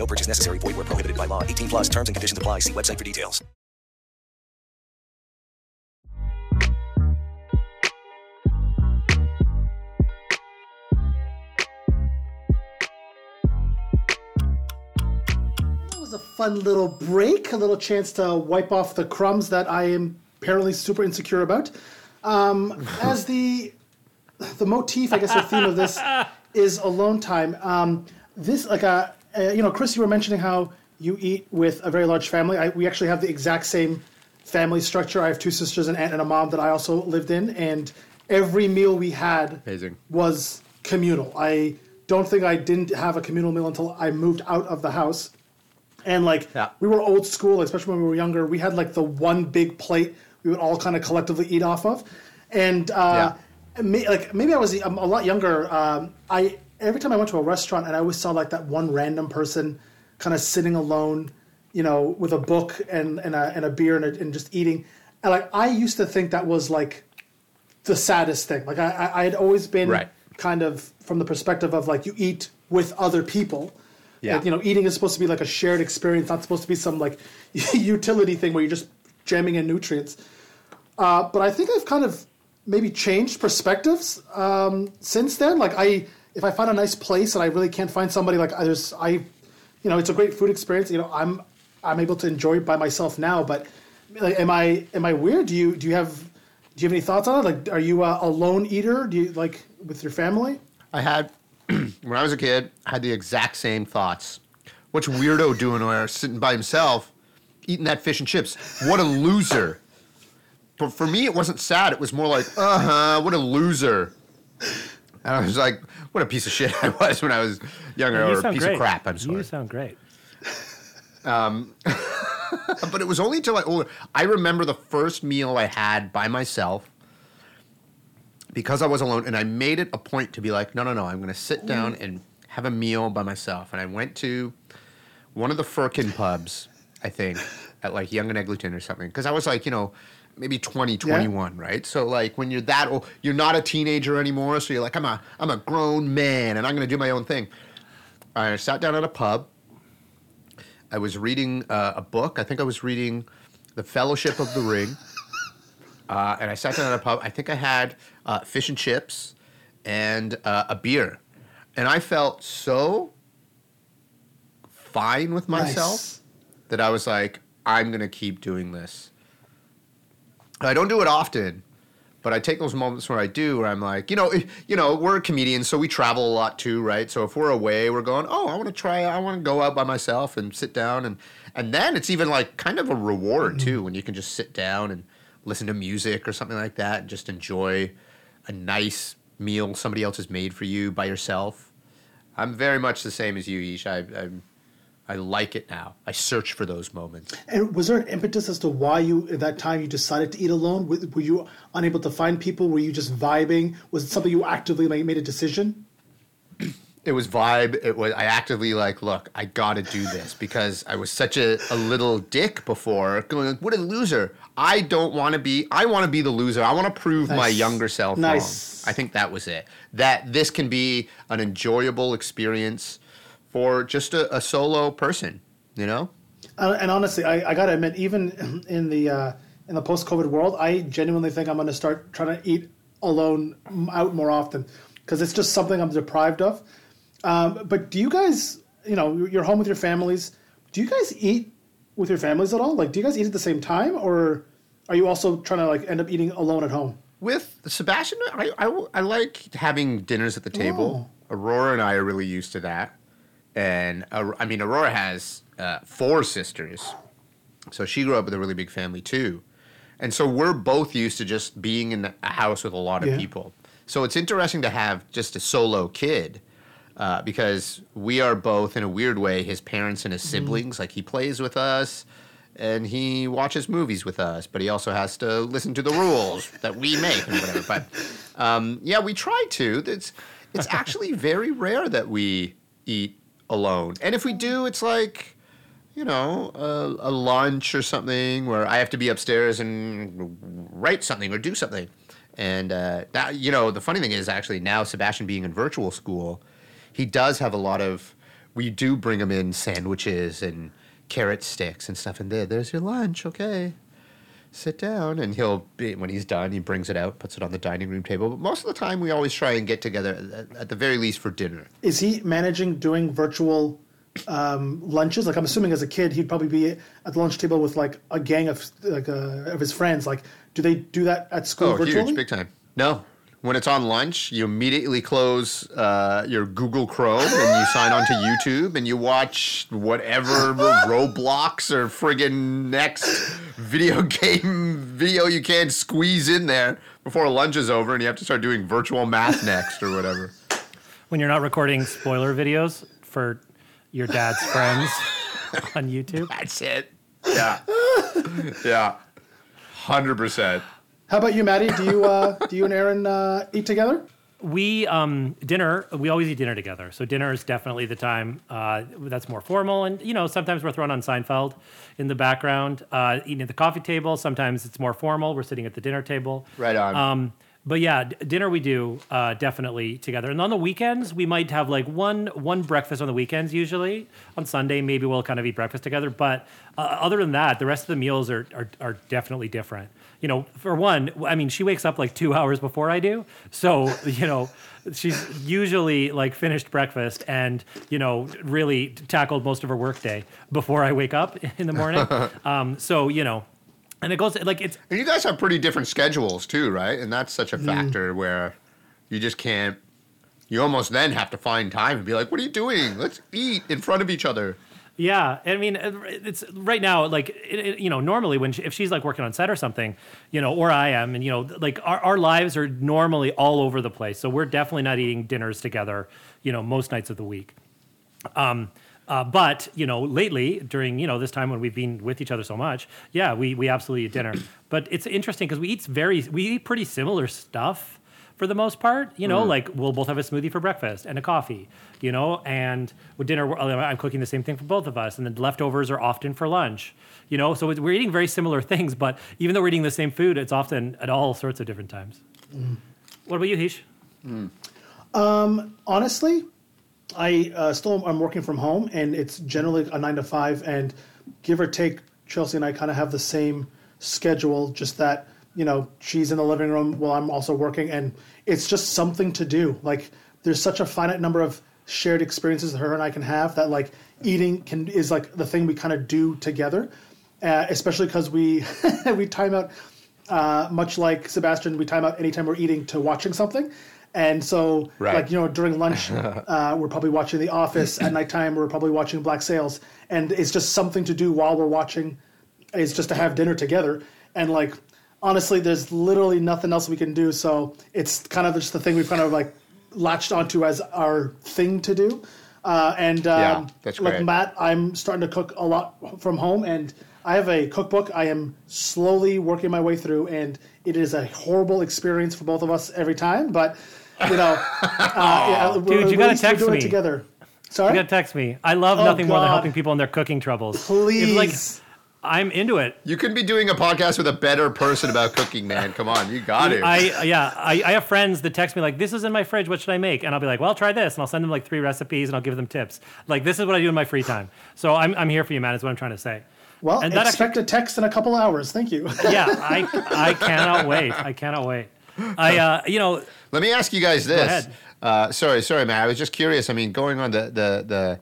Speaker 4: No purchase necessary. Void where prohibited by law. 18 plus terms and conditions apply. See website for details.
Speaker 2: That was a fun little break, a little chance to wipe off the crumbs that I am apparently super insecure about. Um, [laughs] as the the motif, I guess, the theme of this [laughs] is alone time. Um, this, like, a, uh, you know, Chris, you were mentioning how you eat with a very large family. I, we actually have the exact same family structure. I have two sisters, an aunt, and a mom that I also lived in, and every meal we had
Speaker 3: Amazing.
Speaker 2: was communal. I don't think I didn't have a communal meal until I moved out of the house. And like
Speaker 3: Yeah.
Speaker 2: we were old school, especially when we were younger. We had like the one big plate we would all kind of collectively eat off of. And uh, may, like maybe I was um, a lot younger. Um, I every time I went to a restaurant and I always saw like that one random person kind of sitting alone, you know, with a book and and a, and a beer and, a, and just eating. And like I used to think that was like the saddest thing. Like I, I, I had always been
Speaker 3: Right.
Speaker 2: kind of from the perspective of like you eat with other people.
Speaker 3: Yeah.
Speaker 2: Like, you know, eating is supposed to be like a shared experience, not supposed to be some like [laughs] utility thing where you're just jamming in nutrients. Uh, but I think I've kind of maybe changed perspectives um, since then. Like I, if I find a nice place and I really can't find somebody, like there's I, you know, it's a great food experience. You know, I'm I'm able to enjoy it by myself now. But like, am I am I weird? Do you do you have Do you have any thoughts on it? Like, are you a, a lone eater? Do you like with your family?
Speaker 3: I had [clears throat] when I was a kid, I had the exact same thoughts. What's weirdo doing there, sitting by himself, eating that fish and chips? What a loser! But for me, it wasn't sad. It was more like, uh huh, what a loser. And I was like, what a piece of shit [laughs] I was when I was younger,
Speaker 1: You
Speaker 3: or a piece
Speaker 1: great.
Speaker 3: of crap. I'm sorry.
Speaker 1: You sound great.
Speaker 3: Um, [laughs] but it was only until I older. I remember the first meal I had by myself because I was alone, and I made it a point to be like, no, no, no, I'm going to sit down and have a meal by myself. And I went to one of the Firkin pubs, I think, at like Yonge and Eglinton or something, because I was like, you know. Maybe 20, 21, right? So like when you're that old, you're not a teenager anymore. So you're like, I'm a, I'm a grown man and I'm going to do my own thing. I sat down at a pub. I was reading uh, a book. I think I was reading The Fellowship of the Ring. [laughs] Uh, and I sat down at a pub. I think I had uh, fish and chips and uh, a beer. And I felt so fine with myself
Speaker 2: Nice.
Speaker 3: that I was like, I'm going to keep doing this. I don't do it often, but I take those moments where I do, where I'm like, you know, eh, you know, we're comedians, so we travel a lot too, right? So if we're away, we're going, oh, I want to try, I want to go out by myself and sit down, and and then it's even like kind of a reward too when you can just sit down and listen to music or something like that, and just enjoy a nice meal somebody else has made for you by yourself. I'm very much the same as you, Ish. I, I'm, I like it now. I search for those moments.
Speaker 2: And was there an impetus as to why you at that time you decided to eat alone? Were you unable to find people? Were you just vibing? Was it something you actively like, made a decision? [clears throat]
Speaker 3: it was vibe. It was I actively like, look, I gotta do this because I was such a, a little dick before. Going, like, what a loser. I don't want to be. I want to be the loser. I want to prove my younger self
Speaker 2: Nice.
Speaker 3: wrong. I think that was it. That this can be an enjoyable experience for just a, a solo person. You know.
Speaker 2: Uh, and honestly, I, I gotta admit, even [clears throat] in the uh, in the post-COVID world, I genuinely think I'm gonna start trying to eat alone out more often because it's just something I'm deprived of. Um, but do you guys, you know, you're home with your families. Do you guys eat with your families at all? Like, do you guys eat at the same time, or are you also trying to like end up eating alone at home?
Speaker 3: With Sebastian, I, I, I like having dinners at the table. Aurora and I are really used to that. And uh, I mean, Aurora has uh, four sisters. So she grew up with a really big family too. And so we're both used to just being in a house with a lot of
Speaker 2: Yeah.
Speaker 3: people. So it's interesting to have just a solo kid uh, because we are both, in a weird way, his parents and his siblings. Like he plays with us and he watches movies with us, but he also has to listen to the rules that we make and whatever. But um, yeah, we try to. It's it's actually very rare that we eat alone, and if we do, it's like you know a, a lunch or something where I have to be upstairs and write something or do something. And uh, that you know the funny thing is actually now Sebastian being in virtual school, he does have a lot of. We do bring him in sandwiches and carrot sticks and stuff, and there, there's your lunch. Okay, sit down, and he'll be when he's done, he brings it out, puts it on the dining room table. But most of the time, we always try and get together at, at the very least for dinner.
Speaker 2: Is he managing doing virtual um, lunches? Like I'm assuming as a kid he'd probably be at the lunch table with like a gang of like uh, of his friends. Like, do they do that at school
Speaker 3: Oh,
Speaker 2: virtually?
Speaker 3: huge, big time. No. When it's on lunch, you immediately close uh, your Google Chrome and you sign on to YouTube and you watch whatever [laughs] Roblox or friggin' next video [laughs] game video you can squeeze in there before lunch is over and you have to start doing virtual math [laughs] next or whatever.
Speaker 1: When you're not recording spoiler videos for your dad's friends on YouTube.
Speaker 3: That's it. Yeah. yeah. 100%.
Speaker 2: How about you, Maddie? Do you uh, do you and Aaron uh, eat together?
Speaker 1: We um dinner. We always eat dinner together. So dinner is definitely the time uh, that's more formal, and you know sometimes we're thrown on Seinfeld in the background, uh, eating at the coffee table. Sometimes it's more formal. We're sitting at the dinner table.
Speaker 3: Right on.
Speaker 1: Um, but yeah, d- dinner we do uh, definitely together. And on the weekends, we might have like one one breakfast on the weekends. Usually on Sunday, maybe we'll kind of eat breakfast together. But uh, other than that, the rest of the meals are, are are definitely different. You know, for one, I mean, she wakes up like two hours before I do, so [laughs] you know. She's usually like finished breakfast and you know really tackled most of her workday before I wake up in the morning. [laughs] um, so you know, and it goes like it's
Speaker 3: And you guys have pretty different schedules too, right? And that's such a
Speaker 1: Mm.
Speaker 3: factor where you just can't. You almost then have to find time and be like, "What are you doing? Let's eat in front of each other."
Speaker 1: Yeah, I mean, it's right now. Like, it, it- you know, normally when she, if she's like working on set or something, you know, or I am, and you know, like our, our lives are normally all over the place. So we're definitely not eating dinners together. You know, most nights of the week. Um, uh, but you know, lately during you know this time when we've been with each other so much, yeah, we we absolutely eat dinner. but it's interesting because we eat very we eat pretty similar stuff for the most part. You know, mm. like we'll both have a smoothie for breakfast and a coffee. You know, and with dinner, I'm cooking the same thing for both of us, and the leftovers are often for lunch. You know, so we're eating very similar [laughs] things, but even though we're eating the same food, it's often at all sorts of different times. Mm. What about you, Heesh? Mm.
Speaker 2: Um, honestly, I uh, still I'm working from home, and it's generally a nine to five, and give or take, Chelsea and I kind of have the same schedule. Just that you know she's in the living room while I'm also working, and it's just something to do. Like there's such a finite number of shared experiences that her and I can have that like eating can is like the thing we kind of do together, uh, especially because we [laughs] we time out uh, much like Sebastian, we time out anytime we're eating to watching something. And so,
Speaker 3: Right.
Speaker 2: like, you know, during lunch, [laughs] uh, we're probably watching The Office. At nighttime, we're probably watching Black Sails. And it's just something to do while we're watching, is just to have dinner together. And, like, honestly, there's literally nothing else we can do. So it's kind of just the thing we've kind of, like, latched onto as our thing to do. Uh, and um,
Speaker 3: Yeah, that's
Speaker 2: like
Speaker 3: great.
Speaker 2: Matt, I'm starting to cook a lot from home, and I have a cookbook. I am slowly working my way through, and it is a horrible experience for both of us every time. But you know, [laughs] uh, yeah, we're-
Speaker 1: Dude, you gotta
Speaker 2: least we're
Speaker 1: text
Speaker 2: doing
Speaker 1: me.
Speaker 2: it together. Sorry,
Speaker 1: You gotta text me. I love
Speaker 2: Oh,
Speaker 1: nothing more than helping people in their cooking troubles. It's
Speaker 2: please.
Speaker 1: like I'm into it.
Speaker 3: You couldn't be doing a podcast with a better person about cooking, man. Come on, you got it.
Speaker 1: I yeah, I, I have friends that text me like, "This is in my fridge. What should I make?" And I'll be like, "Well, try this," and I'll send them like three recipes, and I'll give them tips. Like this is what I do in my free time. So I'm I'm here for you, man. Is what I'm trying to say.
Speaker 2: well,
Speaker 1: and that
Speaker 2: expect a text in a couple hours. Thank you. [laughs]
Speaker 1: Yeah, I I cannot wait. I cannot wait. I uh, you know,
Speaker 3: Let me ask you guys this.
Speaker 1: ahead.
Speaker 3: Uh, sorry, sorry, man. I was just curious. I mean, going on the the the.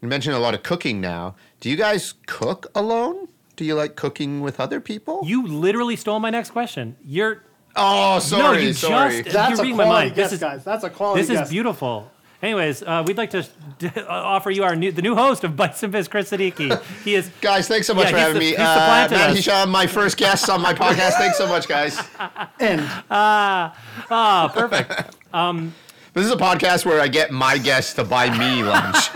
Speaker 3: You mentioned a lot of cooking now. Do you guys cook alone? Do you like cooking with other people?
Speaker 1: you literally stole my next question. You're
Speaker 3: oh, sorry, No,
Speaker 1: you
Speaker 3: sorry.
Speaker 1: just-
Speaker 2: That's
Speaker 1: You're
Speaker 2: a
Speaker 1: reading my
Speaker 2: quality
Speaker 1: mind.
Speaker 2: guess,
Speaker 1: This is-
Speaker 2: guys. That's a quality.
Speaker 1: this is
Speaker 2: guess.
Speaker 1: beautiful. Anyways, uh, we'd like to d- [laughs] offer you our new the new host of Bites and Bits, Chris Siddiqui. He is [laughs]
Speaker 3: Guys, thanks so much
Speaker 1: Yeah,
Speaker 3: for
Speaker 1: he's
Speaker 3: having
Speaker 1: the-
Speaker 3: me.
Speaker 1: he's
Speaker 3: Uh,
Speaker 1: supplanted
Speaker 3: Matt. Hisham, my first guest on my podcast. Thanks so much, guys. [laughs]
Speaker 2: And
Speaker 1: ah perfect.
Speaker 3: Um, this is a podcast where I get my guests to buy me lunch.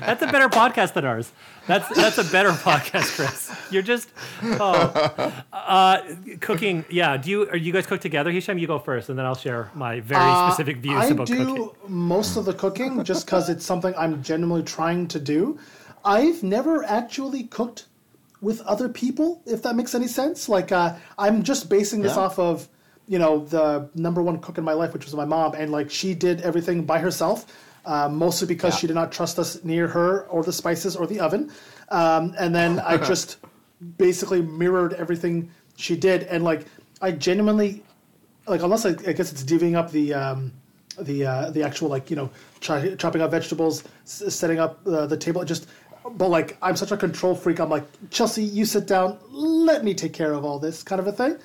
Speaker 1: That's a better podcast than ours. That's that's a better podcast, Chris. You're just oh, uh, cooking. Yeah. Do you? Are you guys cook together? Hisham, you go first, and then I'll share my very specific views
Speaker 2: Uh, I
Speaker 1: about
Speaker 2: do
Speaker 1: cooking.
Speaker 2: most of the cooking just because it's something I'm genuinely trying to do. I've never actually cooked with other people, if that makes any sense. Like uh, I'm just basing this
Speaker 3: Yeah.
Speaker 2: off of you know the number one cook in my life, which was my mom, and like she did everything by herself. Uh, mostly because
Speaker 3: Yeah.
Speaker 2: she did not trust us near her or the spices or the oven. Um, and then [laughs] I just basically mirrored everything she did. And like, I genuinely, like, unless I, I guess it's divvying up the, um, the, uh, the actual, like, you know, cho- chopping up vegetables, s- setting up uh, the table, just, but like, I'm such a control freak. I'm like, Chelsea, you sit down, let me take care of all this kind of a thing.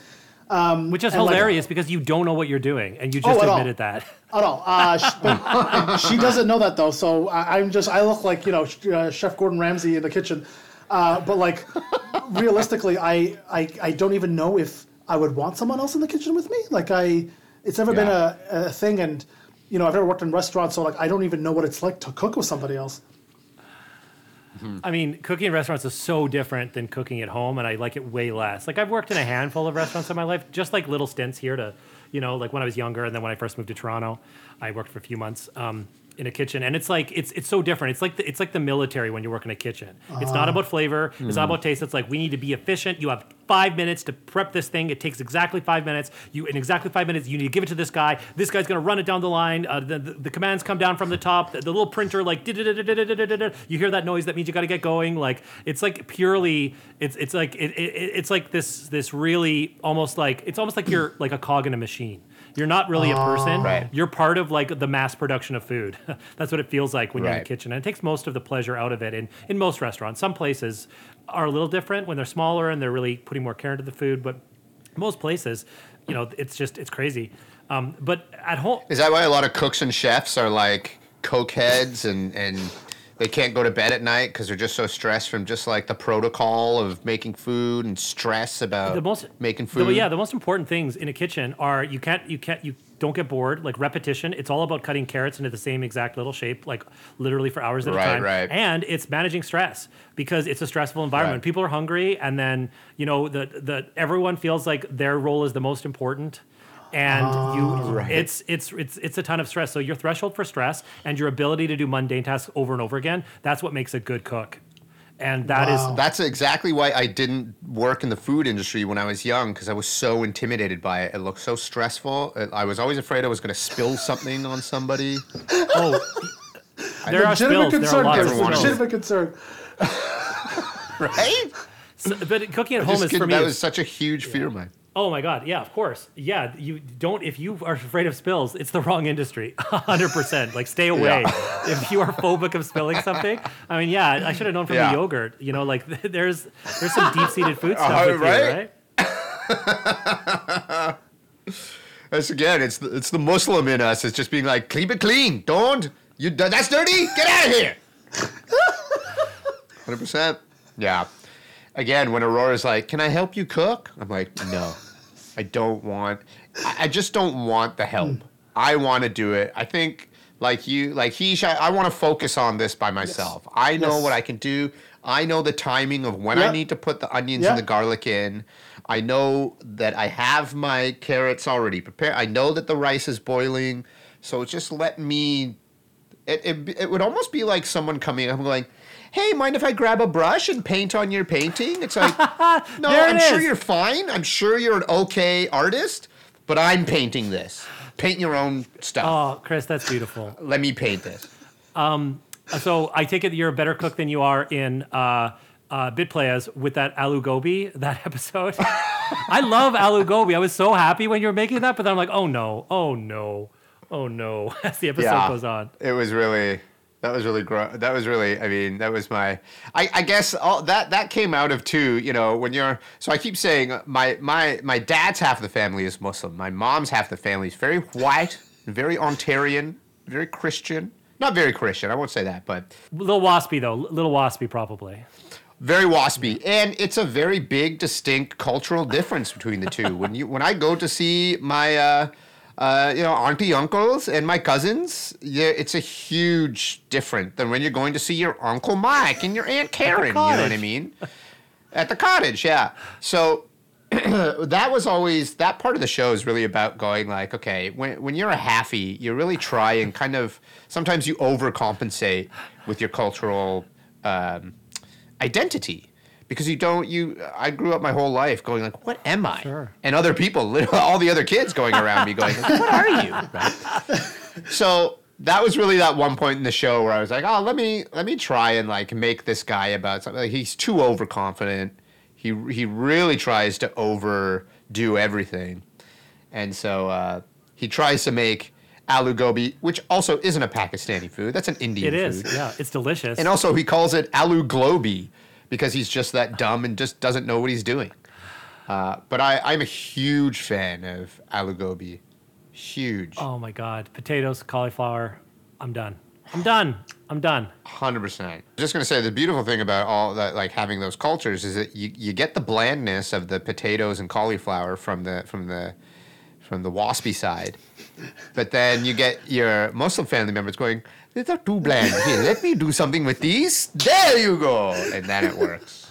Speaker 1: Which is
Speaker 2: and like-
Speaker 1: hilarious because you don't know what you're doing, and you just
Speaker 2: Oh, at all.
Speaker 1: admitted that. [laughs]
Speaker 2: At all. Uh, sh- but [laughs] she doesn't know that though, so I, I'm just I look like you know uh, Chef Gordon Ramsay in the kitchen, uh, but like realistically, I, I I don't even know if I would want someone else in the kitchen with me. Like I, it's never been a, a thing, and you know I've never worked in restaurants, so like I don't even know what it's like to cook with somebody else.
Speaker 1: I mean, cooking in restaurants is so different than cooking at home, and I like it way less. Like I've worked in a handful of restaurants in my life, just like little stints here to, you know, like when I was younger, and then when I first moved to Toronto, I worked for a few months. Um, in a kitchen, and it's like it's it's so different. It's like the, it's like the military when you work in a kitchen. It's not about flavor. It's not about taste. It's like we need to be efficient. You have five minutes to prep this thing. It takes exactly five minutes. You in exactly five minutes, you need to give it to this guy. This guy's gonna run it down the line. Uh, the, the, the commands come down from the top. The, the little printer like you hear that noise. That means you got to get going. Like it's like purely. It's it's like it, it, it's like this this really almost like it's almost like you're like a cog in a machine. You're not really a person.
Speaker 3: Right.
Speaker 1: You're part of like the mass production of food. [laughs] That's what it feels like when you're in the
Speaker 3: Right.
Speaker 1: kitchen. And it takes most of the pleasure out of it in, in most restaurants. Some places are a little different when they're smaller and they're really putting more care into the food, but most places, you know, it's just it's crazy. Um, but at home,
Speaker 3: Is that why a lot of cooks and chefs are like coke heads and and they can't go to bed at night because they're just so stressed from just like the protocol of making food and stress about
Speaker 1: the most
Speaker 3: making
Speaker 1: the-
Speaker 3: food?
Speaker 1: yeah, the most important things in a kitchen are you can't you can't you don't get bored. Like repetition, it's all about cutting carrots into the same exact little shape, like literally for hours at
Speaker 3: Right,
Speaker 1: a time.
Speaker 3: right.
Speaker 1: And it's managing stress because it's a stressful environment.
Speaker 3: Right.
Speaker 1: People are hungry, and then you know the the everyone feels like their role is the most important. And you, ah, it's it's it's it's a ton of stress. So your threshold for stress and your ability to do mundane tasks over and over again, that's what makes a good cook. And that is
Speaker 3: That's exactly why I didn't work in the food industry when I was young because I was so intimidated by it. It looked so stressful. I was always afraid I was going to spill something on somebody.
Speaker 1: oh, [laughs] there are
Speaker 2: legitimate
Speaker 1: spills. There are a
Speaker 2: concern,
Speaker 1: lot of
Speaker 2: Chris.
Speaker 3: Everyone
Speaker 1: spills.
Speaker 2: Legitimate concern. [laughs]
Speaker 3: Right?
Speaker 1: So- but cooking at
Speaker 3: I
Speaker 1: home
Speaker 3: just
Speaker 1: is
Speaker 3: couldn't-
Speaker 1: for me.
Speaker 3: that
Speaker 1: is-
Speaker 3: was such a huge fear of mine.
Speaker 1: Oh my god, yeah, of course, yeah. You don't if you are afraid of spills, it's the wrong industry, [laughs] hundred percent. Like stay away. if you are phobic of spilling something, I mean, yeah, I should have known from
Speaker 3: Yeah.
Speaker 1: the yogurt. You know, like [laughs] there's there's some deep seated food [laughs] stuff
Speaker 3: Uh,
Speaker 1: with
Speaker 3: right?
Speaker 1: you, right?
Speaker 3: That's again, it's the, it's the Muslim in us. It's just being like, keep it clean. Don't you? That's dirty. Get out of here. Hundred percent. Yeah. Again, when Aurora's like, "Can I help you cook?" I'm like, "No, I don't want. I, I just don't want the help. Hmm. I want to do it. I think." Like you, like he, I, I want to focus on this by myself. I know
Speaker 2: Yes.
Speaker 3: what I can do. I know the timing of when I need to put the onions and the garlic in. I know that I have my carrots already prepared. I know that the rice is boiling. So just let me. It, it, it would almost be like someone coming up and going, Hey, mind if I grab a brush and paint on your painting? It's like, [laughs] no,
Speaker 1: it
Speaker 3: I'm sure you're fine. I'm sure you're an okay artist, but I'm painting this. Paint your own stuff.
Speaker 1: Oh, Chris, that's beautiful.
Speaker 3: Let me paint this.
Speaker 1: So I take it that you're a better cook than you are in uh, uh, Bit Playas with that aloo gobi that [laughs] episode. [laughs] I love aloo gobi. I was so happy when you were making that, but then I'm like, oh no, oh no, oh no, as the episode goes on.
Speaker 3: It was really that was really gro- that was really I mean that was my I, I guess all that that came out of too you know when you're so I keep saying my my my dad's half of the family is Muslim. My mom's half of the family is very white very Ontarian very Christian. Not very Christian I won't say that but
Speaker 1: Little waspy though, little waspy probably.
Speaker 3: very waspy. And it's a very big distinct cultural difference between the two. When you when i go to see my uh, uh, you know auntie uncles and my cousins yeah, it's a huge different than when you're going to see your uncle mike and your aunt [laughs] karen you know what i mean? At the cottage yeah. So [clears throat] that was always that part of the show is really about going like okay when, when you're a halfie you really try and kind of sometimes you overcompensate with your cultural um, identity because you don't you i grew up my whole life going like what am i?
Speaker 1: Sure.
Speaker 3: and other people [laughs] all the other kids going around me going like, what are you? [laughs] Right? so that was really that one point in the show where i was like oh let me let me try and like make this guy about something. Like he's too overconfident. He he really tries to overdo everything. And so uh, he tries to make aloo gobi which also isn't a pakistani food. That's an indian
Speaker 1: It is,
Speaker 3: food.
Speaker 1: Yeah, it's delicious.
Speaker 3: and also, he calls it Alu Globy because he's just that dumb and just doesn't know what he's doing. Uh, but I, I'm a huge fan of Alu Gobi. Huge.
Speaker 1: oh my god, potatoes, cauliflower. I'm done. I'm done. I'm done.
Speaker 3: 100%. I'm just going to say the beautiful thing about all that, like having those cultures is that you, you get the blandness of the potatoes and cauliflower from the, from the, from the waspy side. But then you get your Muslim family members going, these are too bland. Here, let me do something with these. There you go. And then it works.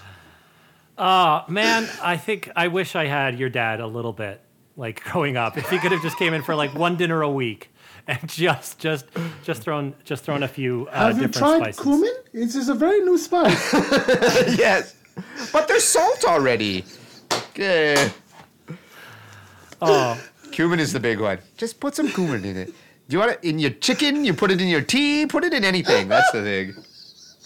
Speaker 1: Oh man, I think I wish I had your dad a little bit, like growing up. If he could have just came in for like one dinner a week and [laughs] just just just thrown just thrown a few uh,
Speaker 2: Have you tried
Speaker 1: spices.
Speaker 2: cumin? It's, it's a very new spice. [laughs]
Speaker 3: yes. But there's salt already. Yeah.
Speaker 1: Oh,
Speaker 3: Cumin is the big one. Just put some cumin in it. Do you want it in your chicken? You put it in your tea? Put it in anything. That's the thing.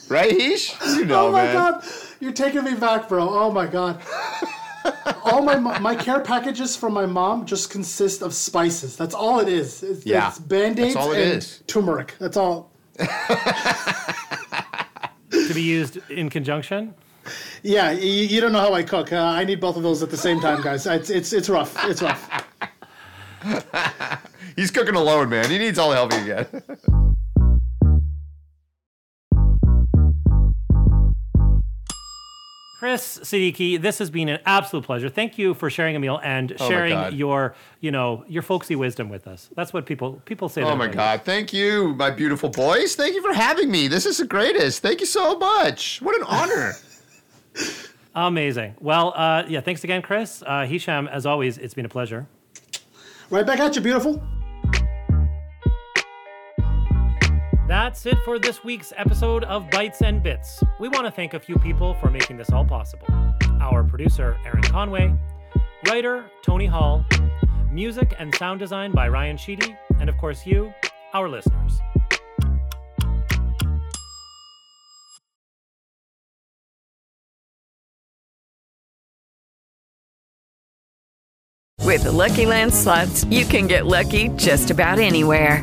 Speaker 3: Right, Heesh? You know,
Speaker 2: oh my
Speaker 3: man.
Speaker 2: god, you're taking me back, bro. Oh my god. all my my care packages from my mom just consist of spices. That's all it is. It's,
Speaker 3: Yeah,
Speaker 2: it's band-aids
Speaker 3: that's all it
Speaker 2: and
Speaker 3: is.
Speaker 2: turmeric. That's all. [laughs]
Speaker 1: to be used in conjunction.
Speaker 2: Yeah, you, you don't know how I cook. Uh, I need both of those at the same time, guys. It's it's it's rough. It's rough. [laughs]
Speaker 3: He's cooking alone, man. He needs all the help he can get. [laughs]
Speaker 1: Chris Siddiqui, this has been an absolute pleasure. Thank you for sharing a meal and
Speaker 3: Oh
Speaker 1: sharing
Speaker 3: God.
Speaker 1: your, you know, your folksy wisdom with us. That's what people people say.
Speaker 3: Oh my
Speaker 1: doing.
Speaker 3: God. Thank you, my beautiful boys. Thank you for having me. This is the greatest. Thank you so much. What an honor. [laughs] [laughs]
Speaker 1: Amazing. Well, uh, yeah. Thanks again, Chris. Uh, Hisham, as always, it's been a pleasure.
Speaker 2: Right back at you, beautiful.
Speaker 1: That's it for this week's episode of Bites and Bits. We want to thank a few people for making this all possible. Our producer, Aaron Conway, writer, Tony Hall, music and sound design by Ryan Sheedy, and of course, you, our listeners.
Speaker 5: With the LuckyLand slots, you can get lucky just about anywhere.